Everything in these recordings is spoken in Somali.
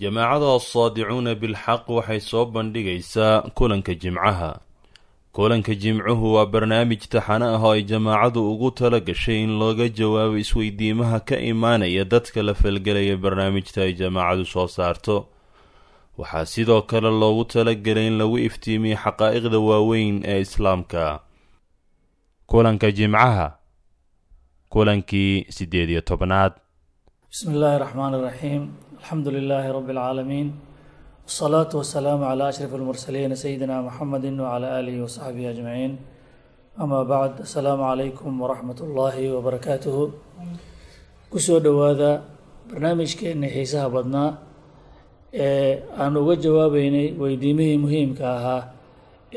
jamaacada assaadicuuna bilxaq waxay soo bandhigaysaa kulanka jimcaha. Kulanka jimcuhu waa barnaamij taxano ah oo ay jamaacadu ugu tala gashay in looga jawaabo isweydiimaha ka imaanaya dadka la falgelaya barnaamijta ay jamaacadu soo saarto. Waxaa sidoo kale loogu talagelay in lagu iftiimiyo xaqaa'iqda waaweyn ee islaamka. Kulanka jimcaha kulankii siddeed iyo tobnaad. Bismi illaahi raxmaan iraxiim الحمد لله رب العالمين والصلاة والسلام على أشرف المرسلين سيدنا محمد وعلى آله وصحبه أجمعين أما بعد السلام عليكم ورحمة الله وبركاته كسو دواذا برنامج كأن حيسها بدنا aan uga jawaabeynay weydiimihii muhiimka ahaa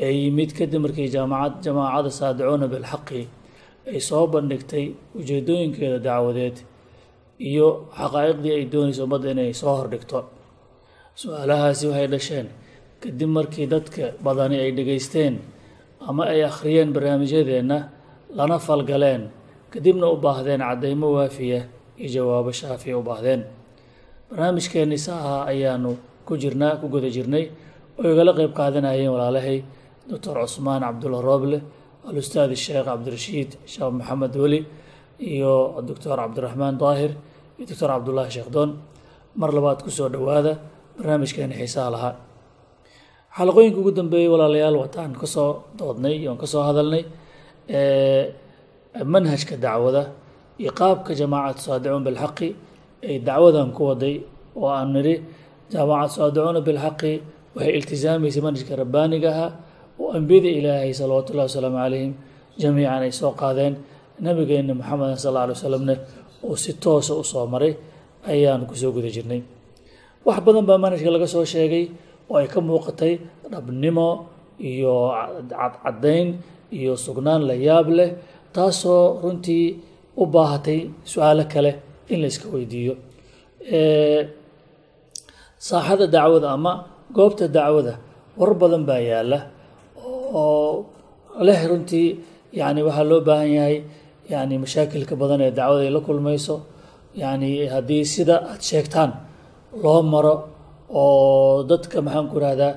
ee yimid kadib markii jaamacad jamaacada saadicuuna bilxaqi ay soo bandhigtay ujeedooyinkeeda dacwadeed iyo xaqaa'iqdii ay doonayso ummadda inay soo hordhigto su'aalahaasi waxay dhasheen kadib markii dadka badani ay dhegaysteen ama ay akhriyeen barnaamijyadeenna lana falgaleen kadibna u baahdeen caddaymo waafiya iyo jawaabo shaafiya u baahdeen. Barnaamijkeenni saaha ayaanu ku jirnaa ku guda jirnay oo igala qeyb qaadanayeen walaalahay doctor cusmaan cabdulla rooble alustaad sheekh cabdirashiid sheekh maxamed weli iyo doctor cabdiraxmaan daahir iyo doctor cabdullaahi sheekdoon mar labaad ku soo dhowaada barnaamijkeeni xiisaha lahaa xalaqooyinka ugu dambeeyey walaalayaal wataan ka soo doodnay oon ka soo hadalnay manhajka dacwada iyo qaabka jamaacatu saadicuun bilxaqi ay dacwadan ku waday oo aan nidhi jaamacatu saadicuuna bilxaqi waxay iltisaamaysay manhajka rabbaaniga ahaa oo ambiyada ilaahay salawaatu ullahi wasalaamu calayhim jamiican ay soo qaadeen nabigeena maxameden sal alla alay wasalamne uu si toosa u soo maray ayaan ku soo guda jirnay. Wax badan baa manhajka laga soo sheegay oo ay ka muuqatay dhabnimo iyo cadcaddayn iyo sugnaan la yaab leh taasoo runtii u baahatay su'aalo kale in la iska weydiiyo. Saaxada dacwada ama goobta dacwada war badan baa yaalla oo leh runtii yani waxaa loo baahan yahay yani mashaakilka badan ee dacwada ay la kulmayso yani haddii sida aad sheegtaan loo maro oo dadka maxaan ku rahdaa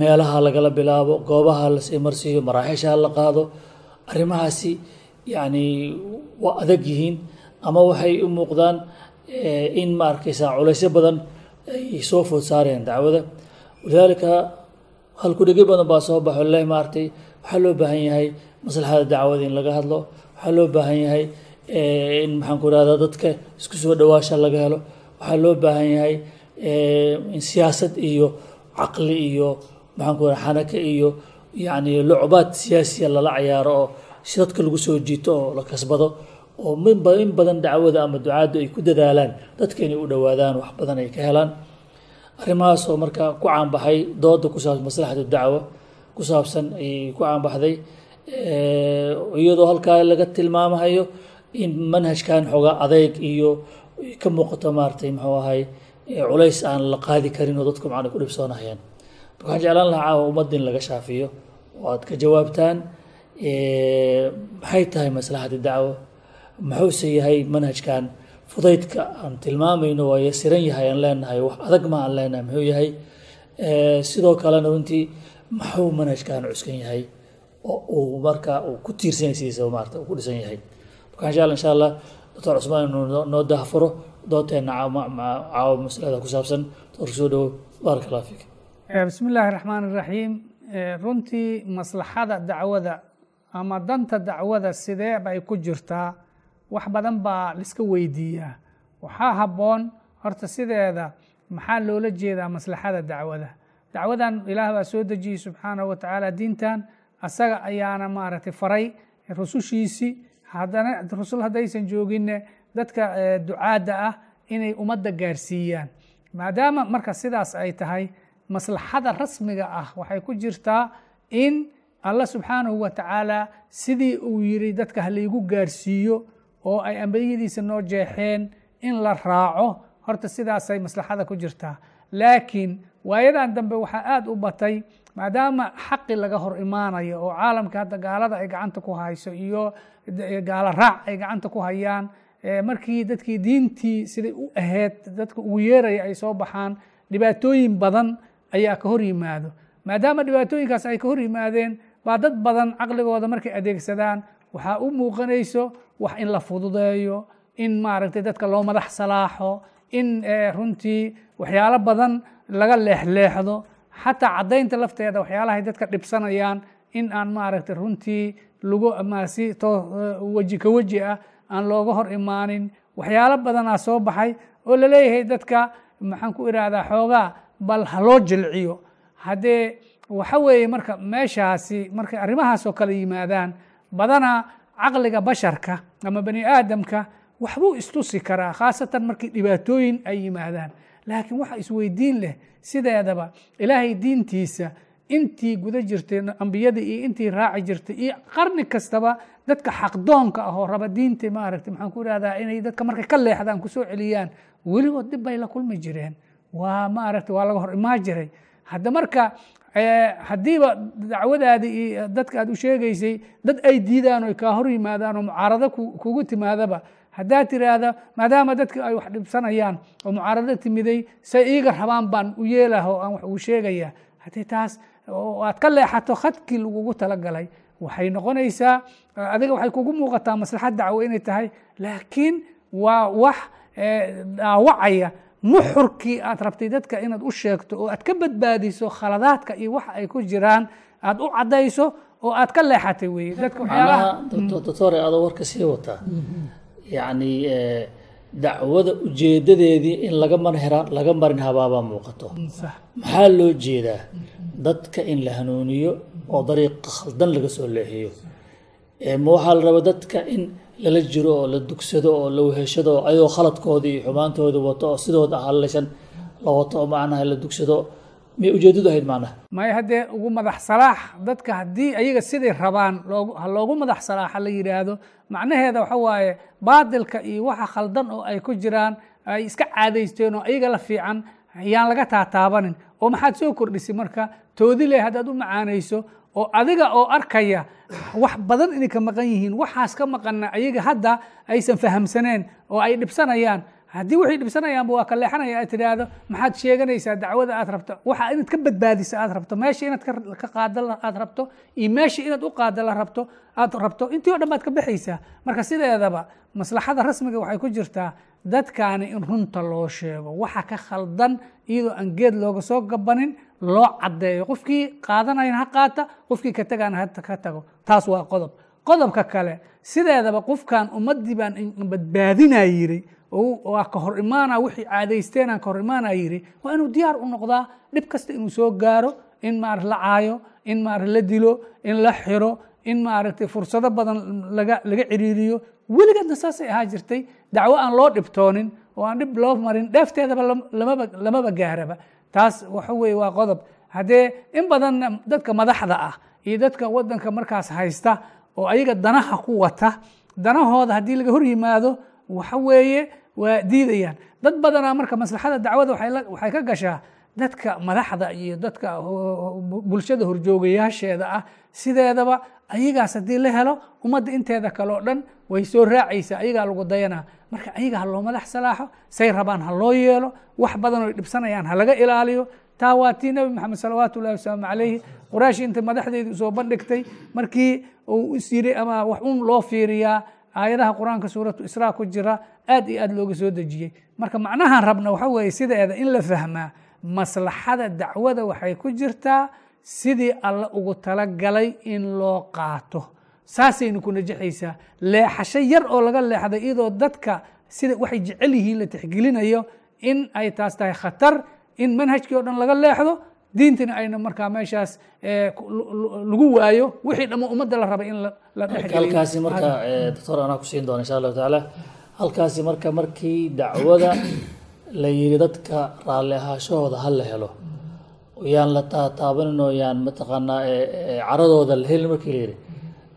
meelaha lagala bilaabo goobaha la sii marsiiyo maraaxisha la qaado arrimahaasi yani waa adag yihiin ama waxay u muuqdaan in ma arkaysaa culaysyo badan ay soo food saareen dacwada. Walidaalika halkudhegi badan baa soo baxo leh maaragtay waxaa loo baahan yahay maslaxada dacwada in laga hadlo waxaa loo baahan yahay in maxaan ku rahdaa dadka isku soo dhawaasha laga helo. Waxaa loo baahan yahay in siyaasad iyo caqli iyo maxaan ku raha xanaka iyo yacni lucbaad siyaasiya lala cayaaro oo si dadka lagu soo jiito oo la kasbado oo in badan dacwada ama ducaaddu ay ku dadaalaan dadka inay u dhowaadaan wax badan ay ka helaan. Arrimahaas oo markaa ku caanbaxay dooda ku saabsan maslaxatu dacwa ku saabsan ayay ku caanbaxday iyadoo halkaa laga tilmaamahayo in manhajkan xoogaa adeyg iyo ka muuqato maaratay muxuu ahay culays aan la qaadi karin oo dadku macna ku dhibsoonayaan marka waxaan jeclaan lahaa caawa ummadda laga shaafiyo oo aad ka jawaabtaan maxay tahay maslaxatu dacwa muxuuse yahay manhajkan fudaydka aan tilmaamayno waa yasiran yahay aan leenahay wax adag ma aan leenahay muxuu yahay? Sidoo kalena runtii maxuu manhajkan cuskan yahay oo uu marka uu ku tiirsan sidiisa maarata uu ku dhisan yahay. Marka insha allah insha allah doctor cusmaan inuu noo dahfuro doodteena caawa masalada ku saabsan. Doctor soo dhowo baaraka allah fiik bismi illaahi raxmaan iraxiim runtii maslaxada dacwada ama danta dacwada sidee bay ku jirtaa? Wax badan baa liska weydiiyaa. Waxaa habboon horta sideeda maxaa loola jeedaa maslaxada dacwada? Dacwadan ilaah baa soo dejiyey subxaanahu wa tacaala diintan asaga ayaana maaragtay faray rusushiisii haddana rusul haddaysan jooginne dadka ducaadda ah inay ummadda gaarsiiyaan. Maadaama marka sidaas ay tahay maslaxada rasmiga ah waxay ku jirtaa in allah subxaanahu wa tacaala sidii uu yiri dadka halaygu gaarsiiyo oo ay ambiyadiisa noo jeexeen in la raaco. Horta sidaasay maslaxada ku jirtaa. Laakiin waayadan dambe waxaa aada u batay maadaama xaqi laga hor imaanayo oo caalamka hadda gaalada ay gacanta ku hayso iyo gaalo raac ay gacanta ku hayaan markii dadkii diintii siday u ahayd dadka ugu yeeraya ay soo baxaan dhibaatooyin badan ayaa ka hor yimaado. Maadaama dhibaatooyinkaas ay ka hor yimaadeen baa dad badan caqligooda markay adeegsadaan waxaa u muuqanayso wax in la fududeeyo in maaragtay dadka loo madax salaaxo in runtii waxyaalo badan laga leexleexdo xataa caddaynta lafteeda waxyaalahay dadka dhibsanayaan in aan maaragtay runtii lagu si weji ka weji ah aan looga hor imaanin. Waxyaalo badanaa soo baxay oo la leeyahay dadka maxaan ku ihahdaa xoogaa bal ha loo jilciyo. Haddee waxa weeye marka meeshaasi markay arrimahaas oo kale yimaadaan badanaa caqliga basharka ama bani aadamka waxbuu istusi karaa khaasatan markii dhibaatooyin ay yimaadaan laakiin waxa isweydiin leh sideedaba ilaahay diintiisa intii guda jirtay ambiyada iyo intii raaci jirtay iyo qarni kastaba dadka xaqdoonka ah oo raba diinta maaragtay maxaan ku ihahdaa inay dadka markay ka leexdaan ku soo celiyaan weligood dib bay la kulmi jireen. Waa maaragtay waa laga hor imaan jiray. Hadda marka haddiiba dacwadaadi iyo dadka aad u sheegaysay dad ay diidaan o kaa hor yimaadaan oo mucaarado kugu timaadaba haddaad tiraahda maadaama dadka ay wax dhibsanayaan oo mucaarado timiday say iiga rabaan baan u yeelaha oo aan wax uu sheegaya. Haddii taas oo aad ka leexato khadkii lagugu talagalay waxay noqonaysaa adiga waxay kugu muuqataa maslaxad dacwo inay tahay. Laakiin waa wax dhaawacaya. Nuxurkii aad rabtay dadka inaad u sheegto oo aad ka badbaadiso khaladaadka iyo waxa ay ku jiraan aad u caddayso oo aad ka leexatay weye dadka waxyaalaha doctore adoo warka sii wataa yacni dacwada ujeedadeedii in laga marhera laga marin habaabaa muuqato. Maxaa loo jeedaa? Dadka in la hanuuniyo oo dariiqa khaldan laga soo leexiyo. Ma waxaa la rabaa dadka in lala jiro oo la dugsado oo la weheshado oo ayagoo khaladkoodii iyo xumaantoodii wato oo sidooda hallaysan la wato oo macnaha la dugsado miyay ujeedadu ahayd macnaha may haddee ugu madax salaax dadka haddii ayaga siday rabaan ha loogu madax salaaxa la yidhaahdo macnaheeda waxa waaye baadilka iyo waxa khaldan oo ay ku jiraan ay iska caadaysteen oo ayaga la fiican yaan laga taataabanin. Oo maxaad soo kordhisay marka toodile haddaad u macaanayso oo adiga oo arkaya wax badan inay ka maqan yihiin waxaas ka maqanna ayaga hadda aysan fahamsaneen oo ay dhibsanayaan haddii waxay dhibsanayaanba waa ka leexanaya aad tidhaahdo maxaad sheeganaysaa dacwada aad rabto. Waxa inaad ka badbaadisa aad rabto. Meesha inaad ka qaada aad rabto iyo meesha inaad u qaada la rabto aad rabto. Intii o dhan baad ka baxaysaa. Marka sideedaba maslaxada rasmiga waxay ku jirtaa dadkaani in runta loo sheego. Waxa ka khaldan iyadoo aan geed looga soo gabanin loo caddeeyo. Qofkii qaadanayana ha qaata qofkii ka tagana ha ka tago. Taas waa qodob qodobka kale sideedaba qofkan ummaddii baan badbaadinaa yiri waa ka hor imaana wixii caadaysteenaan ka hor imaana yiri waa inuu diyaar u noqdaa dhib kasta inuu soo gaaro in maar la caayo in maar la dilo in la xiro in maaragtay fursado badan laga laga ciriiriyo. Weligeedna saasay ahaa jirtay dacwo aan loo dhibtoonin oo aan dhib loo marin dheefteedaba lamaba lamaba gaaraba. Taas waxa weeye waa qodob. Haddee in badan dadka madaxda ah iyo dadka wadanka markaas haysta oo ayaga danaha ku wata. Danahooda haddii laga hor yimaado waxa weeye waa diidayaan. Dad badanaa marka maslaxada dacwada waxay ka gashaa dadka madaxda iyo dadka bulshada horjoogayaasheeda ah. Sideedaba ayagaas haddii la helo ummadda inteeda kale oo dhan way soo raacaysaa. Ayagaa lagu dayanaa marka ayaga ha loo madax salaaxo say rabaan ha loo yeelo wax badan oo dhibsanayaan ha laga ilaaliyo taa waa tii nebi maxamed salawaatu ullahi wasalaamu calayhi. Quraysh intay madaxdeedii u soo bandhigtay markii uu is ama wax un loo fiiriyaa aayadaha qur'aanka suuratu israa ku jira aad iyo aad looga soo dejiyey marka macnahan rabna waxa weeye sideeda in la fahmaa maslaxada dacwada waxay ku jirtaa sidii alla ugu talagalay in loo qaato. Saasaynu ku najaxaysaa. Leexasho yar oo laga leexday iyadoo dadka sida waxay jecel yihiin la tixgelinayo in ay taas tahay khatar in manhajkii o dhan laga leexdo diintina ayna markaa meeshaas lagu waayo wixii dhammo ummadda la rabay in la halkaasi marka doctor anaa kusiin doona insha allahu tacaala halkaasi marka markii dacwada la yiri dadka raalli ahaashahooda ha la helo yaan la taataabanin oo yaan mataqaanaa caradooda la helin markii la yiri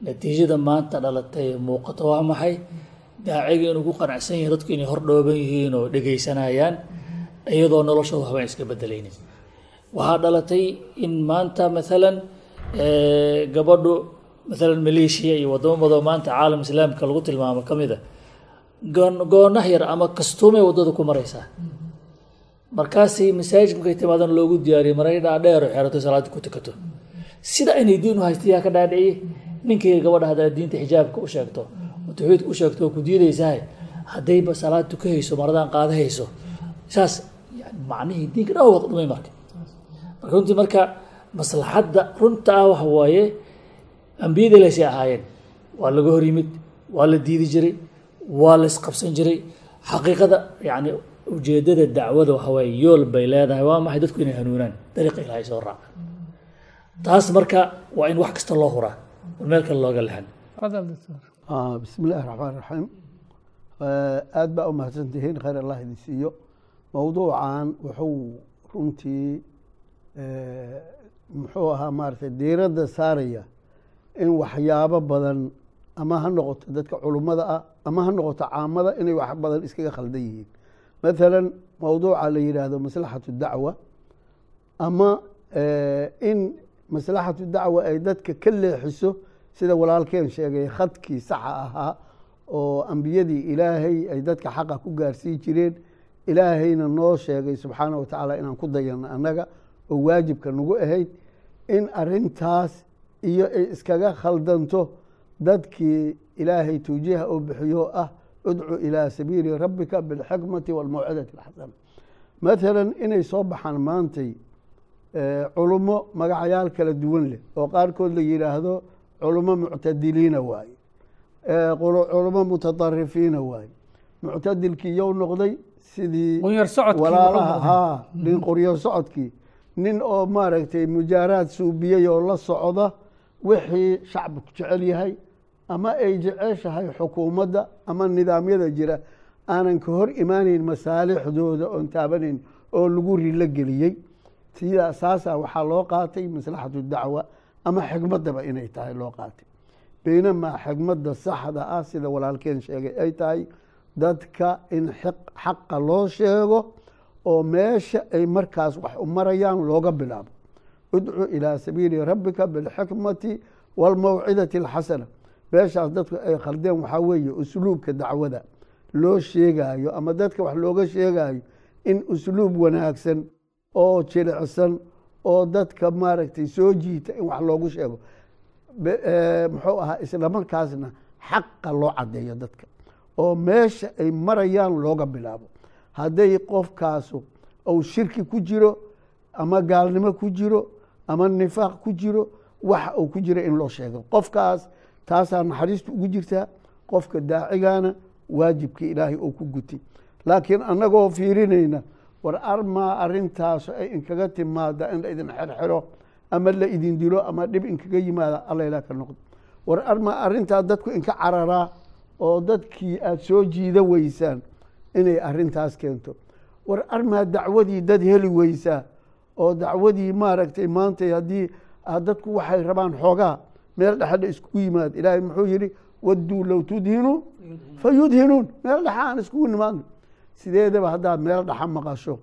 natiijada maanta dhalatay muuqato waa maxay? Daaciga inuu ku qanacsan yahay dadku inay hor dhooban yihiin oo dhegaysanayaan iyadoo noloshooda waxba iska bedelaynin. Waxaa dhalatay in maanta maalan gabadhu maalan maleeshiya iyo wadamo maanta caalam islaamka lagu tilmaamo ka mid a goonah yar ama kastuumay waddada ku maraysaa. Markaasay masaajid markay timaadana loogu diyaariyo maray dhaadheer oo xerato salaada ku tukato. Sida inay diin u haysta yaa ka dhaadhiciyey? Ninkii gabadha haddaad diinta xijaabka u sheegto tawxiidka u sheegto ku diidaysahay haddayba salaad tukahayso maradaan qaadahayso saas macnihii diinka dha waa marka. Marka runtii marka maslaxadda runtaa ah waxa waaye ambiyada ahaayeen waa laga hor yimid waa la diidi jiray waa la isqabsan jiray. Xaqiiqada yani ujeedada dacwada waxa waaye yool bay leedahay waa maxay dadku inay hanuunaan? Dariiqa ilaahay soo raacan taas marka waa in wax kasta loo huraa oo meel kale looga lehan ah, bismi raxmaan raxiim eh, aad baa u mahadsantihiin khayr allah idin siiyo mowduucan wuxuu runtii eh, muxuu ahaa maaragtay diiradda saaraya in waxyaabo badan ama ha noqoto dadka culummada ah ama ha noqoto caamada inay wax badan iskaga khaldan yihiin. Mathalan mowduuca la yidhaahdo maslaxatu dacwa ama eh, in maslaxatu dacwa ay dadka ka leexiso sida walaalkeen sheegay khadkii saxa ahaa oo ambiyadii ilaahay ay dadka xaqa ku gaarsii jireen ilaahayna noo sheegay subxaana wa tacaala inaan ku dayano annaga oo waajibka nagu ahayd in arintaas iyo ay iskaga khaldanto dadkii ilaahay tawjiiha oo bixiyo ah udcu ilaa sabiili rabbika bilxikmati walmawcidati alxasana mathalan inay soo baxaan maantay eh, culummo magacyaal kala duwan leh oo qaarkood la yidhaahdo culummo muctadiliina waaye eh, culummo mutaطarifiina waaye. Muctadilkii yow noqday sidii walaalaha qoryo socodkii. Nin oo maaragtay mujaaraad suubiyey oo la socda wixii shacbiku jecel yahay ama ay jeceshahay xukuumadda ama nidaamyada jira aanan ka hor imaanayn masaalixdooda oon taabanayn oo lagu rilo geliyey. Sidaa saasaa waxaa loo qaatay maslaxatu dacwa ama xikmaddaba inay tahay loo qaatay. Baynamaa xikmadda saxda ah sida walaalkeen sheegay ay tahay dadka in xaqa loo sheego oo meesha ay markaas wax u marayaan looga bilaabo. Udcu ilaa sabiili rabbika bilxikmati walmawcidati alxasana. Meeshaas dadku ay khaldeen waxaa weeye usluubka dacwada loo sheegaayo ama dadka wax looga sheegaayo in usluub wanaagsan oo jilicsan oo dadka maaragtay soo jiita in wax loogu sheego. Eh, muxuu ahaa isla markaasna xaqa loo caddeeyo dadka oo meesha ay marayaan looga bilaabo. Hadday qofkaasu uu shirki ku jiro ama gaalnimo ku jiro ama nifaaq ku jiro waxa uu ku jira in loo sheego. Qofkaas taasaa naxariistu ugu jirtaa qofka daacigana waajibkii ilaahay uu ku gutay laakiin annagoo fiirinayna war armaa arintaasu ay inkaga timaada in la idin xerxero ama la idin dilo ama dhib inkaga yimaada alla ilaa ka noqdo. War armaa arintaa dadku inka cararaa oo dadkii aada soo jiida weysaan inay arintaas keento. War armaa dacwadii dad heli weysaa oo dacwadii maaragtay maanta haddii dadku waxay rabaan xoogaa meel dhexedha iskugu yimaad. Ilaahay muxuu yidhi wadduu low tudhinuu fa yudhinuun meel dhexa aan iskugu nimaadno sideedaba haddaad meel dhexa maqasho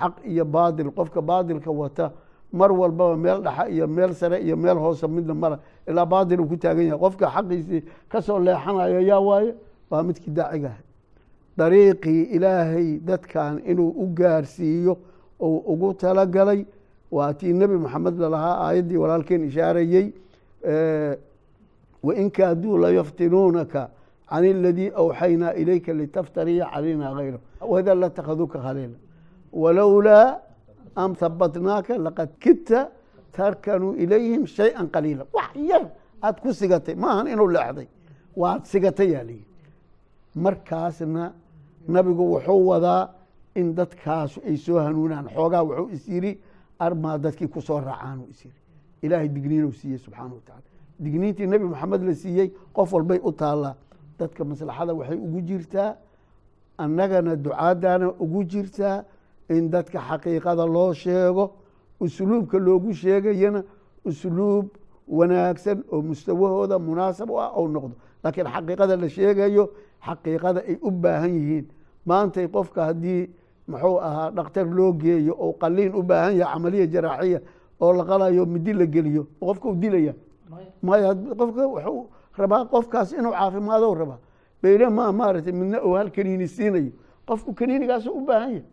xaq iyo baadil qofka baadilka wata mar walbaba meel dhexa iyo meel sare iyo meel hoose midna mara. Ilaa baadil uu ku taagan yahay. Qofka xaqiisii ka soo leexanayo yaa waaye waa midkii daacigaha dariiqii ilaahay dadkan inuu u gaarsiiyo uu ugu talagalay waa tii nebi maxamed lalahaa aayaddii walaalkeen ishaarayey wain kaaduu layaftinuunaka can اladii awxaynaa ilayka litaftariya calayna hayra wada latakhaduuka khaliila. Walowlaa an habatnaaka laqad kidta tarkanuu ilayhim shayئa qaliila wax yar aad ku sigatay maahan inuu leexday waad sigatay yaa liyi markaasna nabigu wuxuu wadaa in dadkaasu ay soo hanuunaan xoogaa wuxuu is yidhi armaa dadkii ku soo raacaan is yidhi ilaahay digniinuu siiyey subxaana wa tacaala digniintii nebi maxamed la siiyey qof walbay u taallaa dadka maslaxada waxay ugu jirtaa annagana ducaadana ugu jirtaa in dadka xaqiiqada loo sheego usluubka loogu sheegayana usluub wanaagsan oo mustawahooda munaasab u ah ou noqdo. Laakiin xaqiiqada la sheegayo xaqiiqada ay u baahan yihiin. Maantay qofka haddii muxuu ahaa dhakhtar loo geeyo oo qaliin u baahan yahay camaliya jaraaxiya oo la qalayo midi la geliyo qofka u dilaya. Maya qofka wuxuu rabaa qofkaas inuu caafimaado rabaa. Baynamaa maaragtay midna uu hal kaniini siinayo. Qofku kaniinigaasu u baahan yahay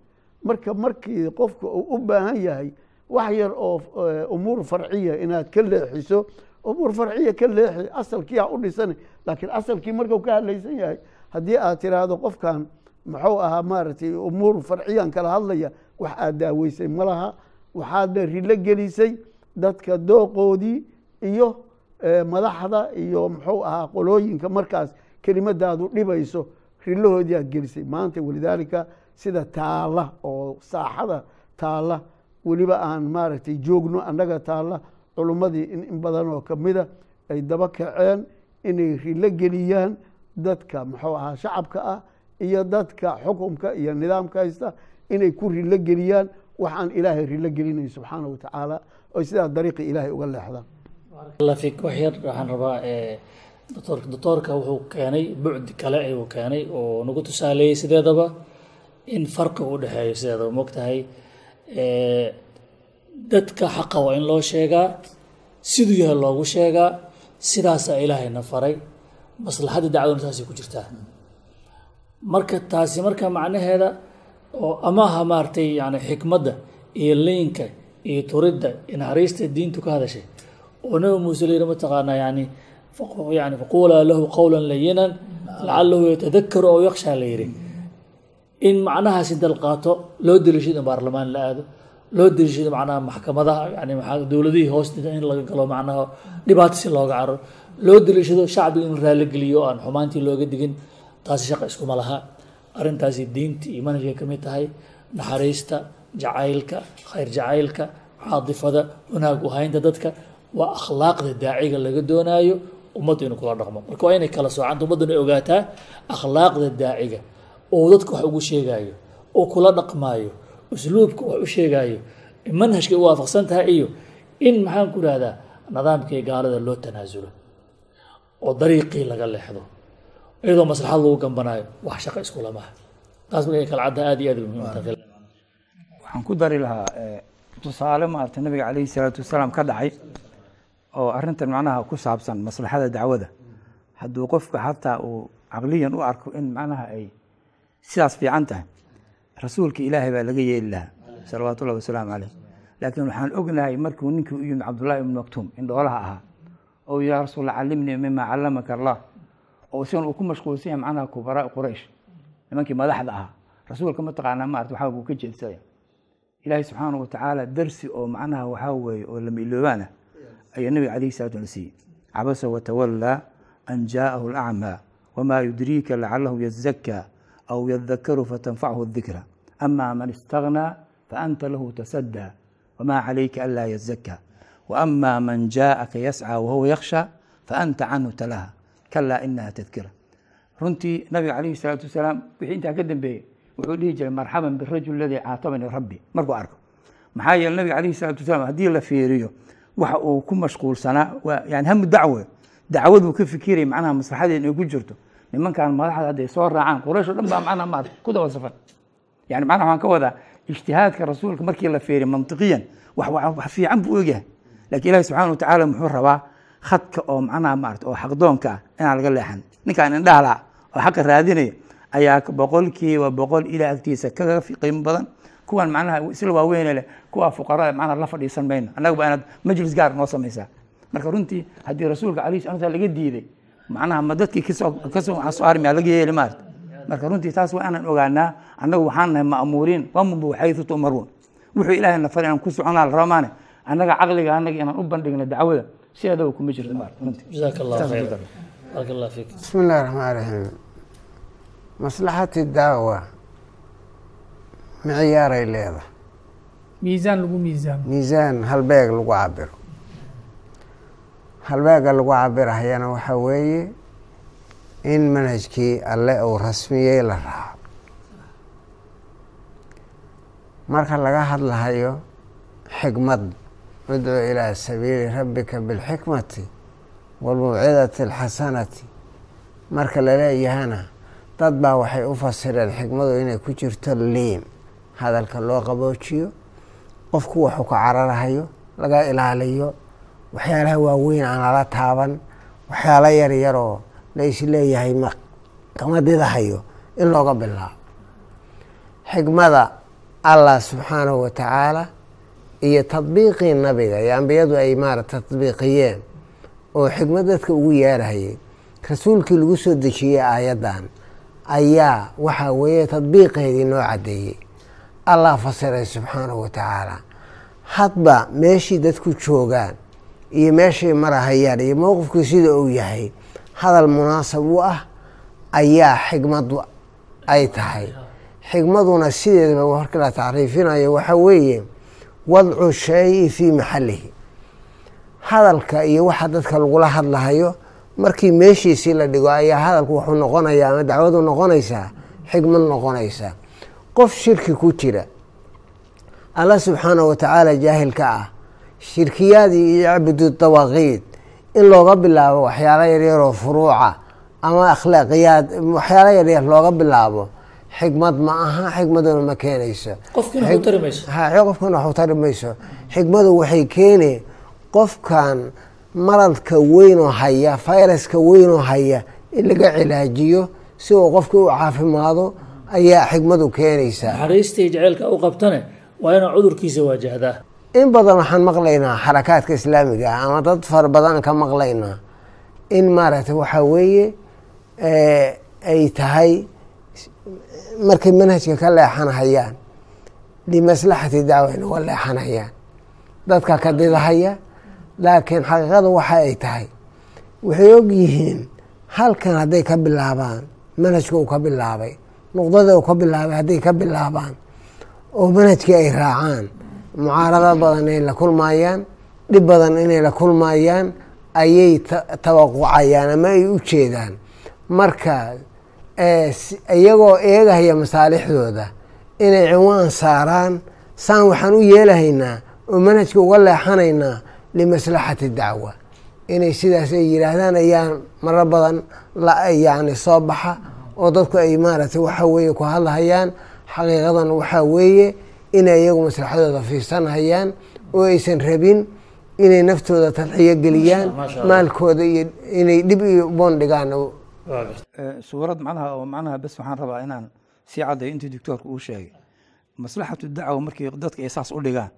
marka markii qofka uu u baahan yahay wax yar oo umuur farciya inaad ka leexiso umuur farciya ka leexi asalkiiaa u dhisan laakiin asalkii markuu ka hadlaysan yahay haddii aad tiraahdo qofkan muxuu ahaa maaragtay umuur farciyan kala hadlaya wax aad daaweysay ma laha waxaadna rilo gelisay dadka dooqoodii iyo madaxda iyo muxuu ahaa qolooyinka markaas kelimadaadu dhibayso rilahoodii aad gelisay. Maanta walidaalika sida taalla oo saaxada taalla weliba aan maaragtay joogno annaga taalla culummadii in badan oo kamida ay daba kaceen inay rilo geliyaan dadka muxuu ahaa shacabka ah iyo dadka xukumka iyo nidaamka haysta inay ku rilo geliyaan. Waxaan ilaahay rilo gelinayn subxaana wa tacaala oy sidaa dariiqi ilaahay uga leexdaan wax yar waxaan rabaa doctor doctoorka wuxuu keenay bucdi kale ayuu keenay oo nagu tusaaleeyey sideedaba in farqi u dhexeeyo sideedaba mogtahay. Dadka xaqa waa in loo sheegaa siduu yahay loogu sheegaa sidaasaa ilaahayna faray maslaxadda dacwaduna saasay ku jirtaa. Marka taasi marka macnaheeda oo amaha maaragtay yani xikmadda iyo leynka iyo turidda iyo naxariista diintu ka hadashay oo nabi muuse la yidhi mataqaanaa yani yani faquulaa lahu qowlan layinan lacalahu yatadakaru aw yakshaa la yidhi in macnahaasi dalqaato loo deliishado in baarlamaan la aado loo deliishado macnaha maxkamadaha yani dowladihii hoostida in laga galo macnaha dhibaato si looga caro loo deliishado shacbiga in raaligeliyo aan xumaantii looga digin taasi shaqa iskuma laha. Arrintaasi diinta iyo manhajka ka tahay naxariista jacaylka khayr jacaylka caadifada wanaag uhaynta dadka waa akhlaaqda daaciga laga doonaayo ummaddu inuu kula dhaqmo. Marka waa inay kala soocanta ummadduna ogaataa akhlaaqda daaciga oo dadka wax ugu sheegaayo oo kula dhaqmaayo usluubka wax u sheegaayo manhajka u waafaqsan tahay iyo in maxaan ku ihahdaa nidaamkii gaalada loo tanaasulo oo dariiqii laga leexdo iyadoo maslaxad lagu gambanaayo wax shaqo iskulamaha taas markay kala cadda aad iyo aad waxaan ku dari lahaa tusaale maarata nabiga calayhi salaatu wasalaam ka dhacay oo arrintan macnaha ku saabsan maslaxada dacwada. Hadduu qofka xataa uu caqliyan u arko in macnaha ay sidaas fiican tahay. Rasuulka ilaahay baa laga yeeli lahaa salawaatu ullahi wasalaamu caleyh laakiin waxaan ognahay markuu ninkii u yimid cabdullahi ibnu maktuum in dhoolaha ahaa oo yaa rasuul callimnii mima callamaka allah oo isagan uu ku mashquulsan yahay macnaha kubaraa quraysh. Nimankii madaxda ahaa. Rasuulka mataqaanaa maarata waxaa uu ka jeedsaya ilaahay subxaana watacaala darsi oo macnaha waxaa weeye oo lama iloobaana ayaa nabiga calayhi salatu la siiyey. Cabasa watawallaa an jaa'ahu alacmaa wamaa yudriika lacalahu yazakaa aw yadakaru fatanfachu dikra ama man istaghnaa faanta lahu tasadaa wamaa calayka anlaa yazakaa waama man jaaءaka yascى wahuwa yakhsha faanta canhu talaha kalaa inaha tadkira runtii nabiga calayhi salaatu wasalaam wixii intaa ka dambeeyey wuxuu dhihi jiray marxaban birajul ladii caatabanii rabbi markuu arko maxaa yeele nabiga calayhi salatu wasalaam haddii la fiiriyo waxa uu ku mashquulsanaa waa yani hamu dacwe dacwaduu ka fikiraya macnaha maslaxadeen ay ku jirto nimankan madaxda hadday soo raacaan quraysh o dhan baa macnaha maarata ku daba safan. Yani macnaha waxaan ka wadaa ijtihaadka rasuulka markii la fiiriyo mantiqiyan wax fiican buu ogyahay. Lakiin ilahi subxana watacaala muxuu rabaa khadka oo macnaha maarata oo xaqdoonka ah inaan laga leexan. Ninkaan indhahala oo xaqa raadinaya ayaa boqolkiiba boqol ilah agtiisa kaga qiimo badan. Kuwan macnaha isla waaweyne leh kuwa fuqarada macnaha la fadhiisan mayno annaga ba inaad majlis gaar noo samaysaa. Marka runtii haddii rasuulka alayh slam laga diiday macnaha ma dadkii ka soo xasaarmi laga yeeli maarta. Marka runtii taas waa inaan ogaanaa annagu waxaan nahay ma'muuriin wamubu xaysu tu'maruun. Wuxuu ilahay na faray aan ku soconaa la ramaane annaga caqliga annaga inaan u bandhigna dacwada sideedaba kuma jirto maarta runtii. Jazaak allah khayr barak allah fiik. Bismi illahi raxmaan raxiim maslaxati daawa miciyaaray leedahay. Miisaan lagu miisaamo. Miisaan halbeeg lagu cabiro halbeega lagu cabirahayana waxaa weeye in manhajkii alle uu rasmiyey la raaco. Marka laga hadlahayo xikmad udcu ilaa sabiili rabbika bilxikmati waalmawcidati alxasanati marka laleeyahana dad baa waxay u fasireen xikmadu inay ku jirto liim hadalka loo qaboojiyo qofku waxuu ka cararahayo laga ilaaliyo waxyaalaha waaweyn aan lala taaban waxyaalo yar yaroo la is leeyahay kama didahayo in looga bilaabo. Xikmada allah subxaanahu wa tacaala iyo tadbiiqii nabiga iyo ambiyadu ay maarata tadbiiqiyeen oo xikmad dadka ugu yeerahayay rasuulkii lagu soo dejiyey aayaddan ayaa waxaa weeye tadbiiqeedii noo caddeeyey. Allah fasiray subxaanahu wa tacaala hadba meeshii dadku joogaan iyo meeshay marahayaan iyo mowqifkii sida uu yahay hadal munaasab u ah ayaa xikmadu ay tahay. Xikmaduna sideedaba marka la tacriifinayo waxaa weeye wadcu shayi fii maxalihi hadalka iyo waxa dadka lagula hadlahayo markii meeshiisii la dhigo ayaa hadalku wuxuu noqonayaa ama dacwadu noqonaysaa xikmad noqonaysaa. Qof shirki ku jira allah subxaanahu wa tacaala jaahilka ah shirkiyaadii iyo yacbudu dawaaqiid in looga bilaabo waxyaalo yaryaroo furuuca ama akhlaaqiyaad waxyaalo yaryar looga bilaabo xikmad ma aha xikmaduna ma keenayso. Qofkana waxu tari mayso. Xikmadu waxay keeni qofkan maradka weynoo haya fayraska weynoo haya in laga cilaajiyo si uu qofkii u caafimaado ayaa xikmadu keenaysaa naxariistii jaceylka u qabtane waa inaa cudurkiisa waajahdaa in badan waxaan maqlaynaa xarakaadka islaamiga ah ama dad fara badan ka maqlaynaa in maaragtay waxaa weeye ay tahay markay manhajka ka leexanahayaan limaslaxati dacwa inuga leexanayaan dadka ka didahaya laakiin xaqiiqada waxa ay tahay waxay og yihiin halkan hadday ka bilaabaan manhajka uu ka bilaabay nuqdada uu ka bilaabay hadday ka bilaabaan oo manhajkii ay raacaan mucaarado badan inay la kulmayaan dhib badan inay la kulmayaan ayay tawaqucayaan ama ay u jeedaan. Marka iyagoo eegahaya masaalixdooda inay ciwaan saaraan saan waxaan u yeelahaynaa oo manhajka uga leexanaynaa limaslaxati dacwa. Inay sidaas ay yidhaahdaan ayaa maro badan yani soo baxa oo dadku ay maaragtay waxa weeye ku hadlahayaan xaqiiqadan waxaa weeye inay iyagu maslaxadooda fiirsanhayaan oo aysan rabin inay naftooda tadxiyo geliyaan maalkooda iyo inay dhib iyo boondhigaan suurad macnaha oo macnaha bes waxaan rabaa inaan sii caddayo intii doctoorka uu sheegay. Maslaxatu dacwa markii dadka ay saas u dhigaan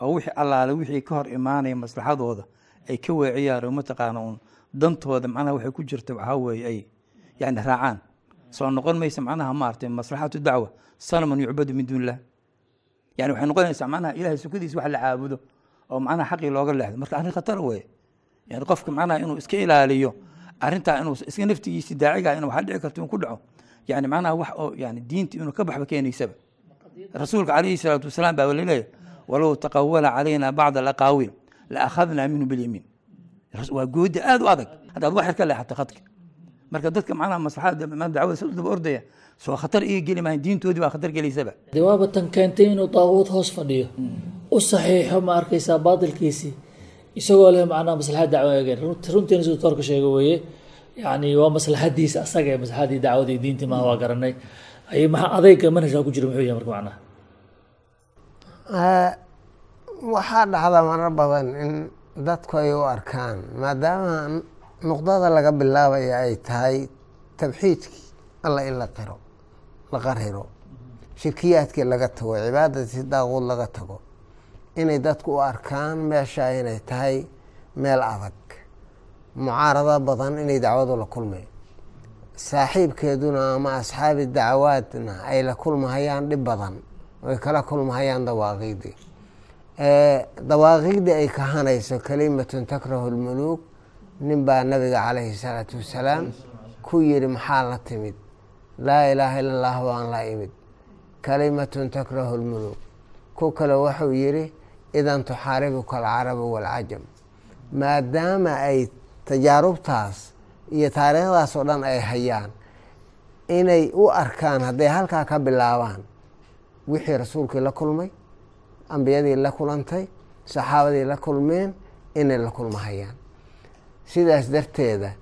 oo wixii allaale wixii ka hor imaanaya maslaxadooda ay ka weeciyaan oo mataqaana uun. Dantooda macnaha waxay ku jirta waxaa weeye ay yani raacaan. Soo noqon maysa macnaha maaragtay maslaxatu dacwa sanaman yucbadu min duun illah yani waxay noqonaysaa macnaha ilahay sukadiisa wax la caabudo oo macnaha xaqii looga leexdo. Marka arrin khatar weeye. Yani qofka macnaha inuu iska ilaaliyo arrintaa inuu iska naftigiisi daaciga inuu waxaa dhici karto inuu ku dhaco yani macnaha wax oo yani diinta inuu ka baxba keenaysaba. Rasuulka calayhi salaatu wasalaam baa la leeyahay walow taqawala calayna bacda alaqaawiil la akhadnaa minhu bilyamiin. Waa goodi aad u adag. Haddaad wax yar ka leexato khadka marka dadka macnaha maslaxada dacwada si daba ordaya soo khatar iga geli maayan diintoodii baa khatar gelaysaba dee waaba tan keentay inuu daaquud hoos fadhiyo u saxiixo ma arkaysaa baatilkiisii isagoo leh macnaha maslaxad dacwo eegeen runtiina siduu toorka sheega weeye yani waa maslaxadiisa asaga ee maslaxadii dacwadii diintii maaha waa garanay. Ay maxaa adayga manhajka ku jira muxuu yahay marka macnaha? Waxaa dhacda marar badan in dadku ay u arkaan maadaama nuqdada laga bilaabaya ay tahay tabxiidkii alla in la qiro la qarhiro. Shirkiyaadkii laga tago cibaadadii daaquud laga tago. Inay dadku u arkaan meesha inay tahay meel adag. Mucaarado badan inay dacwadu la kulmay saaxiibkeeduna ama asxaabi dacawaadna ay la kulmahayaan dhib badan. Ay kala kulmahayaan dawaaqiidii. Dawaaqiidii ay kahanayso kalimatun takrahu lmuluuk nin baa nabiga calayhi salaatu wasalaam ku yidhi maxaa la timid? Laa ilaaha ila allah waan la imid. Kalimatun takrahu lmuluuk ku kale wuxuu yidhi idan tuxaaribuka alcarabu waalcajam maadaama ay tajaarubtaas iyo taariikhdaas oo dhan ay hayaan inay u arkaan hadday halkaa ka bilaabaan wixii rasuulkii la kulmay ambiyadii la kulantay saxaabadii la kulmeen inay la kulmahayaan sidaas darteeda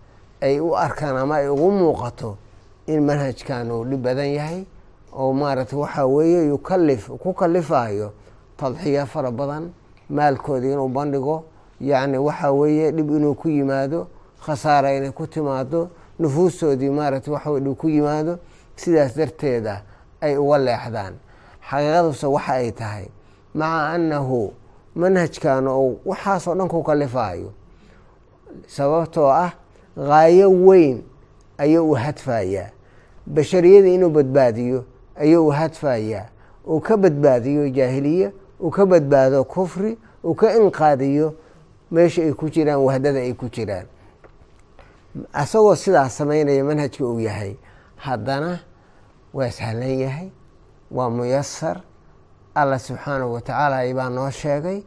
ay u arkaan ama ay ugu muuqato in manhajkan uu dhib badan yahay oo maaragtay waxaa weeye yukalif ku kalifayo tadxiya fara badan maalkoodii inuu bandhigo yacni waxaa weeye dhib inuu ku yimaado khasaara inay ku timaado nufuustoodii maaragtay waxa dhib ku yimaado sidaas darteeda ay uga leexdaan. Xaqiiqaduse waxa ay tahay maca annahu manhajkan oo waxaasoo dhan ku kalifaayo sababtoo ah gaayo weyn ayuu u hadfayaa bashariyada inuu badbaadiyo ayuu u hadfayaa uu ka badbaadiyo jaahiliye uu ka badbaado kufri uu ka inqaadiyo meesha ay ku jiraan wahdada ay ku jiraan. Isagoo sidaas samaynaya manhajka uu yahay haddana waa sahlan yahay waa muyasar allah subxaanahu watacaala baa noo sheegay.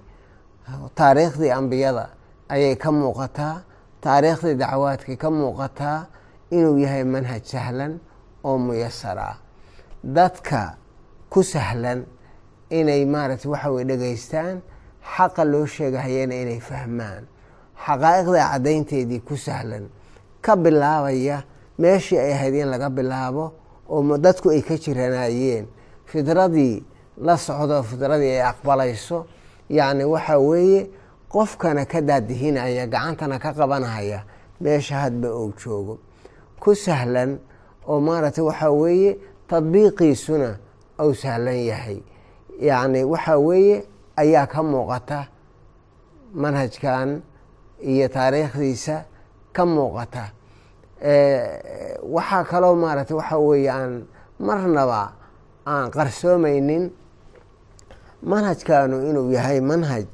Taariikhdii ambiyada ayay ka muuqataa taariikhdii dacwaadkay ka muuqataa inuu yahay manhaj sahlan oo muyasar ah. Dadka ku sahlan inay maaragtay waxa weye dhegaystaan xaqa loo sheegahayana inay fahmaan. Xaqaa'iqda caddaynteedii ku sahlan ka bilaabaya meeshii ay ahayd in laga bilaabo oo dadku ay ka jiranayeen fidradii la socdo fidradii ay aqbalayso yacni waxa weeye qofkana ka daadihinaya gacantana ka qabanaya meesha hadba uu joogo. Ku sahlan oo maaragtay waxaa weeye tadbiiqiisuna uu sahlan yahay. Yacni waxaa weeye ayaa ka muuqata manhajkan iyo taariikhdiisa ka muuqata. Waxaa kaloo maaragtay waxaa weeye aan marnaba aan qarsoomaynin manhajkanu inuu yahay manhaj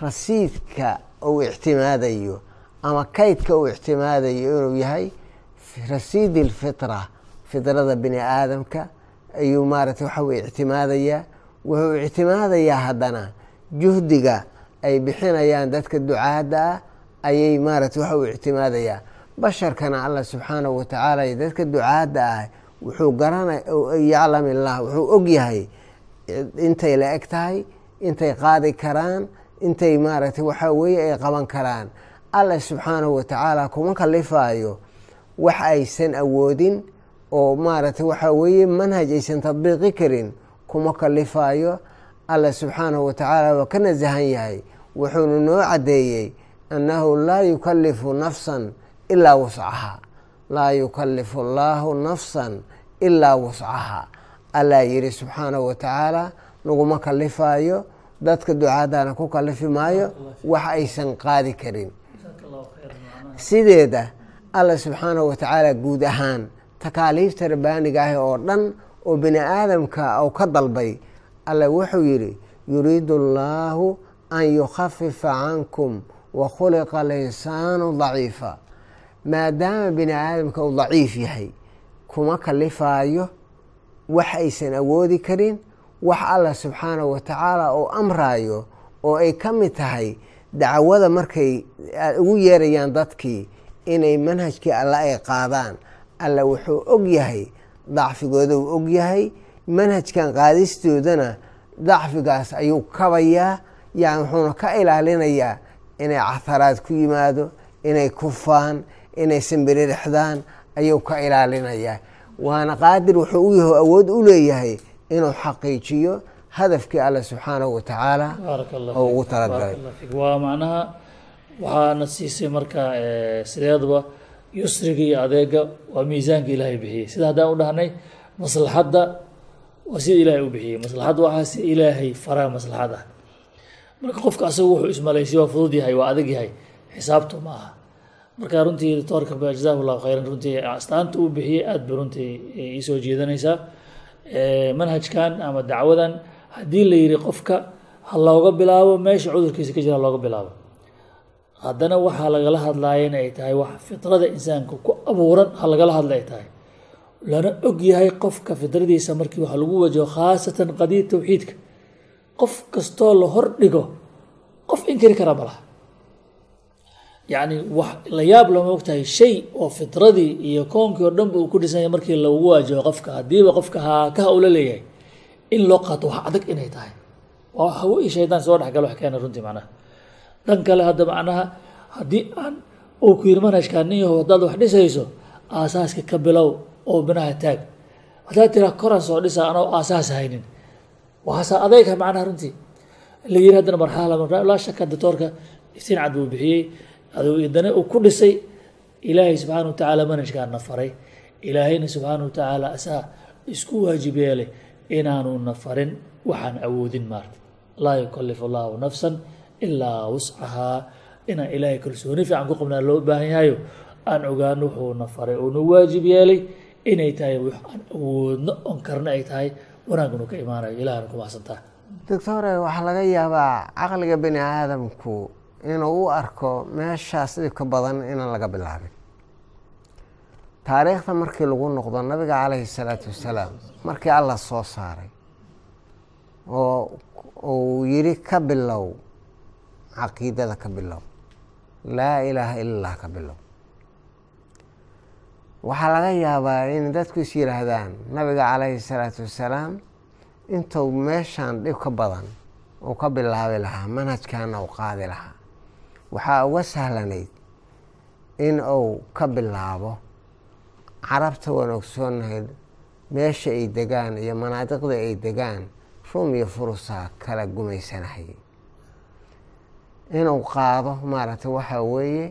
rasiidka uu ictimaadayo ama kaydka uu ictimaadayo inuu yahay rasiid ilfitra fidrada bini aadamka ayuu maaragtay waxa weye ictimaadayaa wuxuu ictimaadayaa haddana juhdiga ay bixinayaan dadka ducaadda ah ayay maaragtay waxa uu ictimaadayaa basharkana allah subxaanahu watacaala iyo dadka ducaadda ah wuxuu garana yaclam illah wuxuu og yahay intay la eg tahay intay qaadi karaan intay maaragtay waxaa weeye ay qaban karaan. Allah subxaanahu watacaala kuma kalifaayo wax aysan awoodin oo maaragtay waxaa weeye manhaj aysan tadbiiqi karin kuma kalifaayo allah subxaanahu watacaala waa ka nasahan yahay wuxuuna noo caddeeyey annahu laa yukalifu nafsan ilaa wuscaha laa yukalifu allaahu nafsan ilaa wuscaha allah yidhi subxaanahu watacaala naguma kalifaayo dadka ducaadana ku kalifi maayo wax aysan qaadi karin. Sideeda allah subxaanahu watacaala guud ahaan takaaliifta rabbaaniga ah oo dhan oo bini aadamka uu ka dalbay alla wuxuu yidhi yuriidu allaahu an yukhafifa cankum wa khuliqa alinsaanu daciifa. Maadaama bini aadamka uu daciif yahay kuma kalifaayo wax aysan awoodi karin wax allah subxaanahu watacaala uu amraayo oo ay ka mid tahay dacwada markay ugu yeerayaan dadkii inay manhajkii alle ay qaadaan. Alla wuxuu og yahay dacfigooda uu og yahay manhajkan qaadistoodana dacfigaas ayuu kabayaa yani wuxuuna ka ilaalinayaa inay catharaad ku yimaado inay kufaan inay sambiririxdaan ayuu ka ilaalinayaa. Waana qaadir wuxuu u yaho awood u leeyahay inuu xaqiijiyo hadafkii alle subxaanahu watacaala oo ugu talagalay waa macnaha waxaana siisay marka sideedaba yusriga iyo adeega waa miisaanka ilaahay bixiyey. Sida haddaan u dhahnay maslaxadda waa sida ilaahay u bixiyey. Maslaxadda waxaa sida ilaahay faraa maslaxad ah. Marka qofka asagu wuxuu ismalaysay waa fudud yahay waa adag yahay xisaabtu ma aha. Marka runtii doctoorka jazahu llahu khayran runtii astaanta uu bixiyey aada bay runtii iisoo jeedanaysaa manhajkan ama dacwadan haddii la yidhi qofka ha looga bilaabo meesha cudurkiisa ka jira looga bilaabo. Haddana waxaa lagala hadlaaya in ay tahay wax fidrada insaanka ku abuuran ha lagala hadla ay tahay. Lana og yahay qofka fidradiisa markii wax lagu wajaho khaasatan qadiya tawxiidka. Qof kastoo la hor dhigo qof inkiri kara ma laha yacni wax la yaab lama ogtahay shay oo fitradii iyo koonkii oo dhanba uu ku dhisanya markii lagu waajaho qofka. Haddiiba qofka haakaha ula leeyahay. In loo qaato wax adag inay tahay. Waa shaydaan soo dhexgalo wax keena runtii macnaha. Dhan kale hadda macnaha haddii aan uu ku yiri manhajkaa nin haddaad wax dhisayso aasaaska ka bilow oo binaha taag. Haddaad tiraa koran soo dhisa anoo aasaas haynin. Waasaa adeyga macnaha runtii. La yiri haddana marxala laa shaka doctoorka iftiin cad buu bixiyey aduu idana uu ku dhisay ilaahay subxaana wa tacaala manhajkaana faray. Ilaahayna subxaana wa tacaala asaa isku waajib yeelay inaanuna farin waxaan awoodin maarta. Laa yukalifu allahu nafsan ilaa wuscahaa inaan ilaahay kalsooni fiican ku qabnaa loo baahan yahayo aan ogaano wuxuuna faray. Uuna waajib yeelay inay tahay wax aan awoodno on karna ay tahay wanaagnu ka imaanayo. Ilahana ku mahadsantaa doctore waxaa laga yaabaa caqliga bini aadamku inuu u arko meeshaas dhibka badan inaan laga bilaabin. Taariikhda markii lagu noqdo nabiga calayhi salaatu wasalaam markii allah soo saaray oo uu yidhi ka bilow caqiidada ka bilow laa ilaaha ila allah ka bilow. Waxaa laga yaabaa in dadku is yidhaahdaan nabiga calayhi salaatu wasalaam intuu meeshaan dhib ka badan uu ka bilaabi lahaa manhajkaana uu qaadi lahaa waxaa uga sahlanayd in uu ka bilaabo carabta waan ogsoonahayd meesha ay degaan iyo manaadiqda ay degaan rum iyo furusa kala gumaysanahayay inuu qaado maaragtay waxaa weeye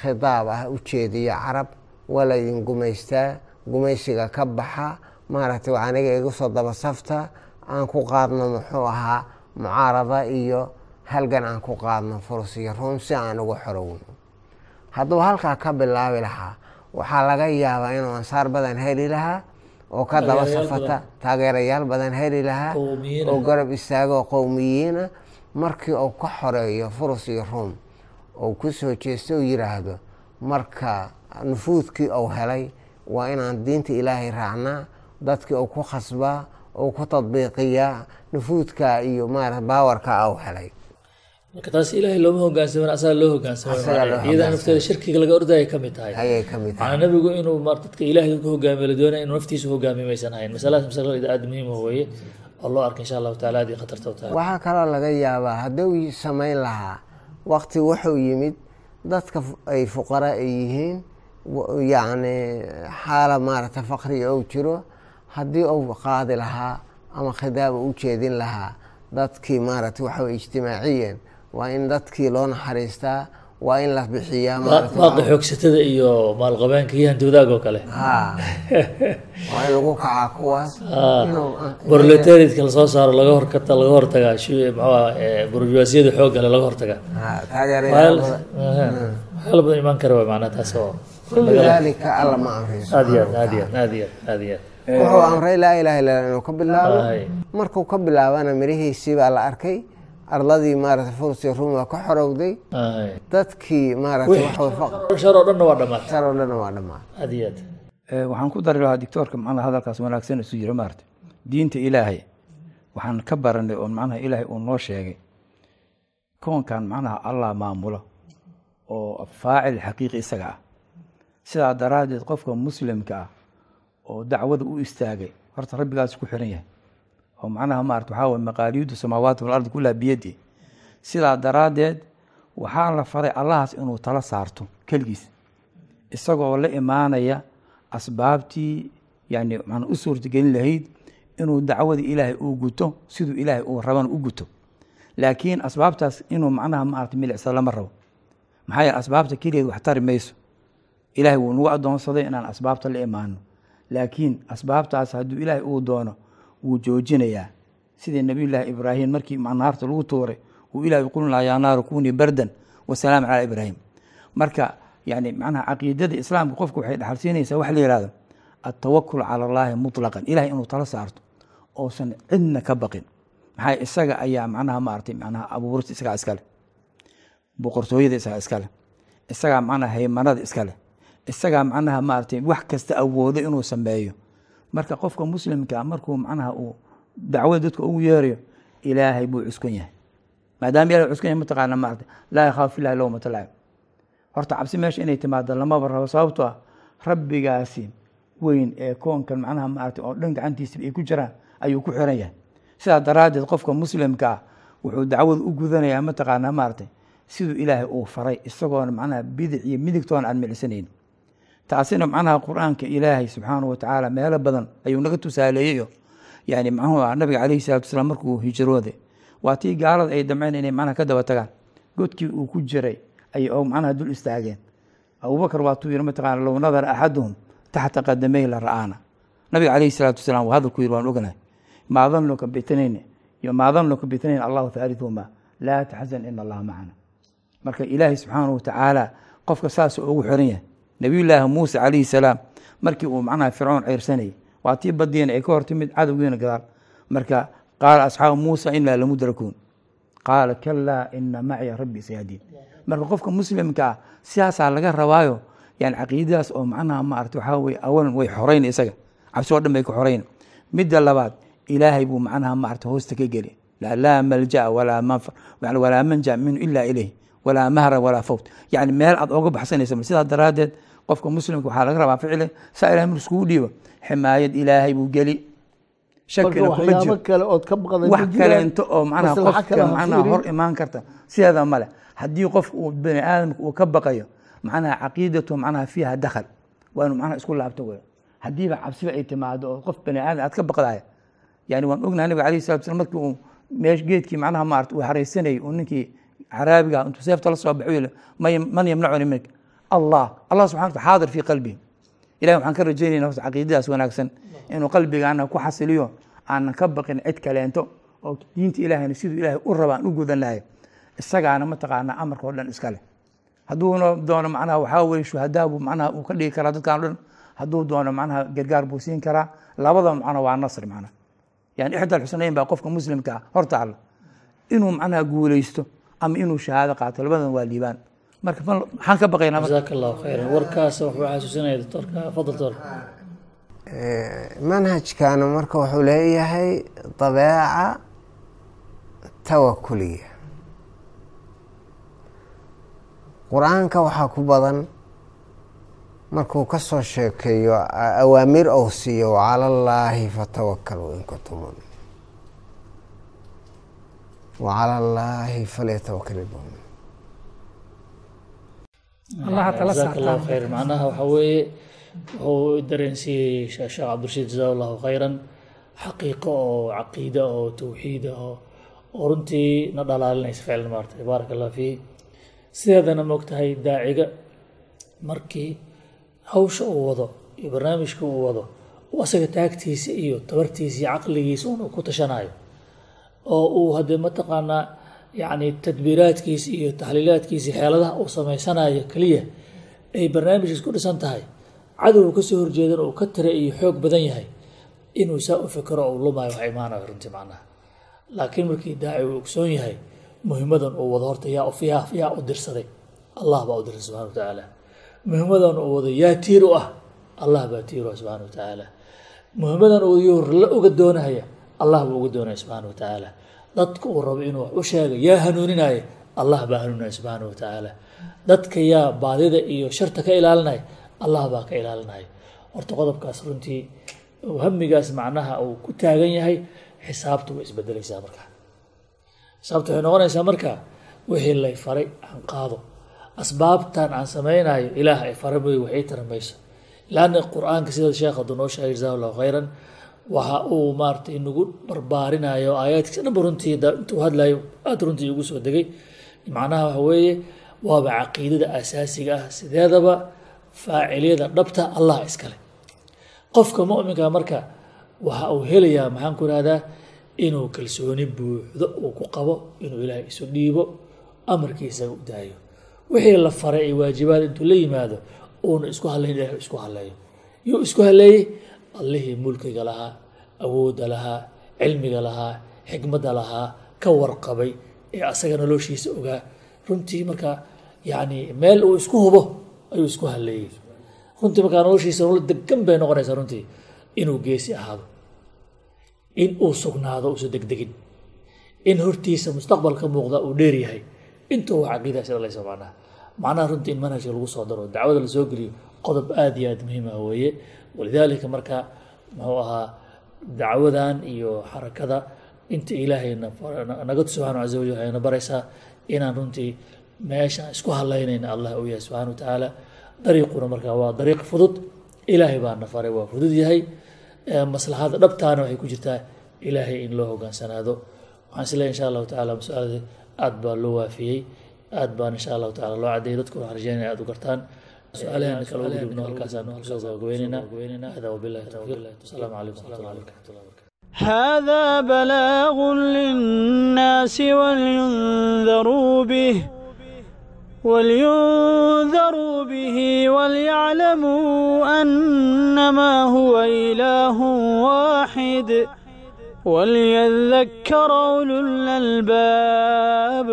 khidaab ah ujeediyo carab waa laydin gumaystaa gumaysiga ka baxa maaragtay aniga igu soo daba safta aan ku qaadno muxuu ahaa mucaarada iyo halgan aan ku qaadno furus iyo ruum si aan uga xorowno. Hadduu halkaa ka bilaabi lahaa waxaa laga yaabaa inuu ansaar badan heli lahaa oo ka daba safata taageerayaal badan heli lahaa Qowmiyiin ah. oo garab istaago oo qowmiyiina. Markii uu ka xoreeyo furus iyo ruum uu ku soo jeesto uu yidhaahdo marka nufuudkii uu helay waa inaan diinta ilaahay raacnaa dadkii uu ku khasbaa uu ku tadbiiqiyaa nufuudka iyo maarata baawarka uu helay marka taas ilaahay looma hogaansaman asaga loo hogaansamay Asagaa loo macnaheed. iyadana hogaansamay. nafteeda shirkiga laga ordaya ka mid tahay. Ka tahay. Nabigu inuu mar dadka ilaahay ku hogaamiyo la doonaya inuu naftiisa hogaamiyo maysan ahayn. Masaladas masalo aada muhiim ah weeye. Oo loo arka insha allahu taala aad iyo khatarta u tahay. Waxaa kaloo laga yaabaa hadduu samayn lahaa waqti wuxuu yimid dadka ay fuqara ay yihiin yacni xaala maarata faqriga uu jiro haddii uu qaadi lahaa ama khidaaba u jeedin lahaa dadkii maarata waxa ijtimaaciyan waa in dadkii loo naxariistaa waa in la bixiyaa baaqi xoogsatada iyo maalqabeenka iyo hantiwadaag oo kale. Waa in lagu kacaa kuwaas. Inuu borletariatka la soo saaro laga horkata laga hortagaa shi- muxuu ah burjuwaasiyada xoogga leh laga hortagaa waxyaala badan imaan kara waa macnaha taas oo kullu daalika alla ma amriso aad iyo aad aad iyo aad aad iyo aad aad iyo aad. Wuxuu amray laa ilaha illa inuu ka bilaabo. Markuu ka bilaabana mirihiisii baa la arkay ardadii maarata fursi rum waa ka xorowday. Ay. dadkii maarata waxuu faqr shar oo dhanna waa dhammaatay shar oo dhan waa dhammaan aad iyo aad Eh, waxaan ku dari lahaa dictoorka macnaha hadalkaas wanaagsan isu jira maarata diinta ilaahay waxaan ka baranay oo macnaha ilaahay uu noo sheegay. Koonkan macnaha allah maamulo oo faacil xaqiiqi isaga ah. Sidaa daraaddeed qofka muslimka ah oo dacwada u istaagay horta rabbigaas ku xiran yahay oo macnaha maarata waxaa waye maqaaliidu samaawaati walardi kullaha biyadi sidaa daraaddeed waxaa la faray allahaas inuu tala saarto keligiis isagoo la imaanaya asbaabtii yani macnaa u suurtagelin lahayd inuu dacwada ilaahay uu guto siduu ilaahay uu rabana u guto. Laakiin asbaabtaas inuu macnaha maarata milicsada lama rabo. Maxaa yeele asbaabta keligeed wax tari mayso. Ilaahay wuu nagu adoonsaday inaan asbaabta la imaano laakiin asbaabtaas hadduu ilaahay uu doono wuu joojinayaa. Sidii nabiyullaahi ibraahim markii ma- naarta lagu tuuray uu ilaahay qulin lahaa yaa naaru kunii bardan wasalaaman calaa ibraahim. Marka yani macnaha caqiidada islaamka qofka waxay dhaxalsiinaysaa waxa la yihahdo altawakul cala allaahi mutlaqan. Ilahay inuu tala saarto oosan cidna ka baqin. Maxaa isaga ayaa macnaha maaragtay macnaha abuurista isagaa iskale boqortooyada isagaa iskale isagaa macnaha haymanada iskale isagaa macnaha maaragtay wax kasta awoodo inuu sameeyo marka qofka muslimka ah markuu macnaha uu dacwada dadka ugu yeerayo ilaahay buu cuskon yahay. Maadaama ilahay cuskon yahay mataqaana maaragtay laa yakhaafu fillahi lowmata laacib horta cabsi meesha inay timaado lamaba rabo sababto ah rabbigaasi weyn ee koonkan macnaha maaragtay oo dhan gacantiisa ay ku jiraan ayuu ku xiran yahay. Sidaa daraaddeed qofka muslimka ah wuxuu dacwada u gudanayaa mataqaanaa maaragtay siduu ilaahay uu faray isagoona macnaha bidic iyo midigtoona aan milicsanaynin taasina macnaha qur'aanka ilaahay subxaanahu watacaala meelo badan ayuu naga tusaaleeyeyo yani muxuu ah nabiga calayhi salatu wasalaam markuu hijrooday waa tii gaalada ay damceen inay macnaha ka daba tagaan. Godkii uu ku jiray ay macnaha dul istaageen. Abubakar waatuu yiri mataqaana low nadara axaduhum taxta qadameyhi la ra'aana. Nabiga calayhi salaatu wasalaam waa hadalku yiri waan ognahay. Maa danuka bitnayn iyo maa danuka bitnayn allahu thaalithumaa laa taxzan ina allaha macana marka ilaahay subxaanahu watacaala qofka saas ugu xiran yahay nabiyullaahi muuse calayhi salaam markii uu macnaha fircoon ceyrsanayay waa tii badiina ay ka hortimid cadowgiina gadaal. Marka qaala asxaabu muusa inaa lamudrakuun qaala kalaa ina macya rabbi sayahdiin. Marka qofka muslimka ah sidaasaa laga rabaayo yani caqiidadaas oo macnaha maarata waxaa weye awalan way xoreyn isaga. Cabsi dhan bay ka xoreyn midda labaad ilaahay buu macnaha maarata hoosta ka geli laa malja'a walaa manja minhu ilaa ilayh walaa mahra walaa fawt. Yani meel aad oga baxsanaysa sidaa daraaddeed qofka muslimka waxaa laga rabaa ficile saa ilahay mar iskugu dhiibo. Ximaayad ilaahay buu geli. Shakina kuma jiro. wax kaleento oo macnaha qofka macnaha hor imaan karta. Sideeda male haddii qof uu bani aadamka uu ka baqayo macnaha caqiidatu macnaha fiiha dakhal. Waa inuu macnaha isku laabto wey haddiiba cabsiba ay timaado oo qof bani aadam aad ka baqdaaya yani waan ognahay nabiga alayhi salatu wasalam markii uu meesh geedkii macnaha maarata uu haraysanayay uu ninkii caraabiga intuu seefta la soo baxo yidhi "Man- man yamnacuni minka allah allah wataala xaadir fii qalbihi ilahi waxaan ka rajaynayna horta caqiidadaas wanaagsan inuu qalbigaana ku xasiliyo aanan ka baqin cid kaleento oo diinta ilaahayna siduu ilaahay u raba aan u gudanayo isagaana mataqaanaa amarka oo dhan iskale hadduuna doono macnaha waxaa weye shuhadaa buu macnaha uu ka dhigi karaa dadkan o dhan hadduu doono macnaha gargaar buu siin karaa labada macnaha waa nasr macnaha yani ixdal xusnayn baa qofka muslimka ah hortaala inuu macnaha guuleysto ama inuu shahaado qaato labadan waa liibaan marka maxaan ka baqaynaa marka? Jazaaka allahu khayran. Warkaas wuxuu xasuusinaya doctorka. Fadl doctor. Manhajkanu marka wuxuu leeyahay dabeeca tawakuliya qur'aanka waxaa ku badan markuu ka soo sheekeeyo awaamir ou siiyo wacala allaahi fatawakkaluu in kuntum mu'miniin. Wacala allaahi falyatawakal ilmu'miniin allaha khayran. Macnaha waxaa weeye wuxuu dareensiiyey sheekh cabdirashiid jazaa allahu khayran. Xaqiiqo oo caqiide oo tawxiid ah oo oo runtii na dhalaalinaysa ficlan maarta baaraka allah fiih sideedana moogtahay daaciga markii hawsha uu wado iyo barnaamijka uu wado uu asaga taagtiisa iyo tabartiisa iyo caqligiisa un uu ku tashanayo oo uu haddee mataqaanaa yacni tadbiiraadkiisa iyo taxliilaadkiisa iyo xeeladaha uu samaysanayo keliya ay barnaamijkiis ku dhisan tahay cadowga ka soo horjeedan uu ka tira iyo xoog badan yahay inuu saa u fikiro uu lumayo wax imaanayo runtii macnaha. Laakiin markii daaci uu ogsoon yahay muhimadan uu wado horta yaa yaa yaa u dirsaday. Allah baa u dirsaday subxana wa tacaala muhimadan uu wado yaa tiir u ah allah baa tiir u ah subxana wa tacaala muhimadan uu yuu la uga doonaya allah buu uga doonaya subxaana wa tacaala dadka uu rabo inuu wax u sheega yaa hanuuninaya allah baa hanuuninaya subxaana wa tacaala dadka yaa baadida iyo sharta ka ilaalinaya allah baa ka ilaalinaya horta qodobkaas runtii hamigaas macnaha uu ku taagan yahay xisaabtu way isbedelaysaa markaa xisaabtu waxay noqonaysaa markaa wixii lay faray aan qaado. Asbaabtan aan samaynayo ilaah ay fara mooye wax ii tara mayso laanna qur'aanka sida sheekh hadduu noo sheegay jazahu khayran waxa uu maaragtay inagu barbaarinayo aayaadkiisa. Dhanba runtii intuu hadlayo aada runtii ugu soo degay. Macnaha waxa weeye waaba caqiidada asaasiga ah. Sideedaba faaciliyada dhabta allah iskale qofka mu'minka marka waxa uu helayaa maxaan ku ihahdaa inuu kalsooni buuxdo uu ku qabo inuu ilaahay isu dhiibo amarkiisa u daayo. Wixii la faray ay waajibaad intuu la yimaado uuna isku halayn ilahay isku haleeyo yuu isku haleeyey allihii mulkiga lahaa awoodda lahaa cilmiga lahaa xikmadda lahaa ka warqabay ee asaga noloshiisa ogaa. Runtii marka yacni meel uu isku hubo ayuu isku haleeyey runtii markaa noloshiisa nolol degan bay noqonaysaa runtii inuu geesi ahaado. In uu sugnaado uusa degdegin. In hortiisa mustaqbalka muuqda uu dheer yahay. Intuu waa caqiidaa sida laysa macnaha macnaha runtii in manhajka lagu soo daro dacwada la soo geliyo qodob aada iyo aada muhiim ah weeye walidaalika marka muxuu ahaa dacwadan iyo xarakada inta ilaahay na- naga subxaana casa wajal waxay na baraysaa inaan runtii meeshaan isku halaynayna allah uu yahay subxana wa tacaala dariiquna markaa waa dariiq fudud ilaahay baa na faray waa fudud yahay. Maslaxada dhabtaana waxay ku jirtaa ilaahay in loo hogaansanaado. Waxaan is leeyahay insha allahu tacaala masalada aad baa loo waafiyey aad baan insha allahu tacaala loo cadeeyay dadku rajeynaya aad u gartaan hada wabilahi towfiiq asalaamu calaykum waraxmatullahi wabarakatu هذا بلاغ للناس ولينذروا به ولينذروا به وليعلموا أنما هو إله واحد وليذكر أولو الألباب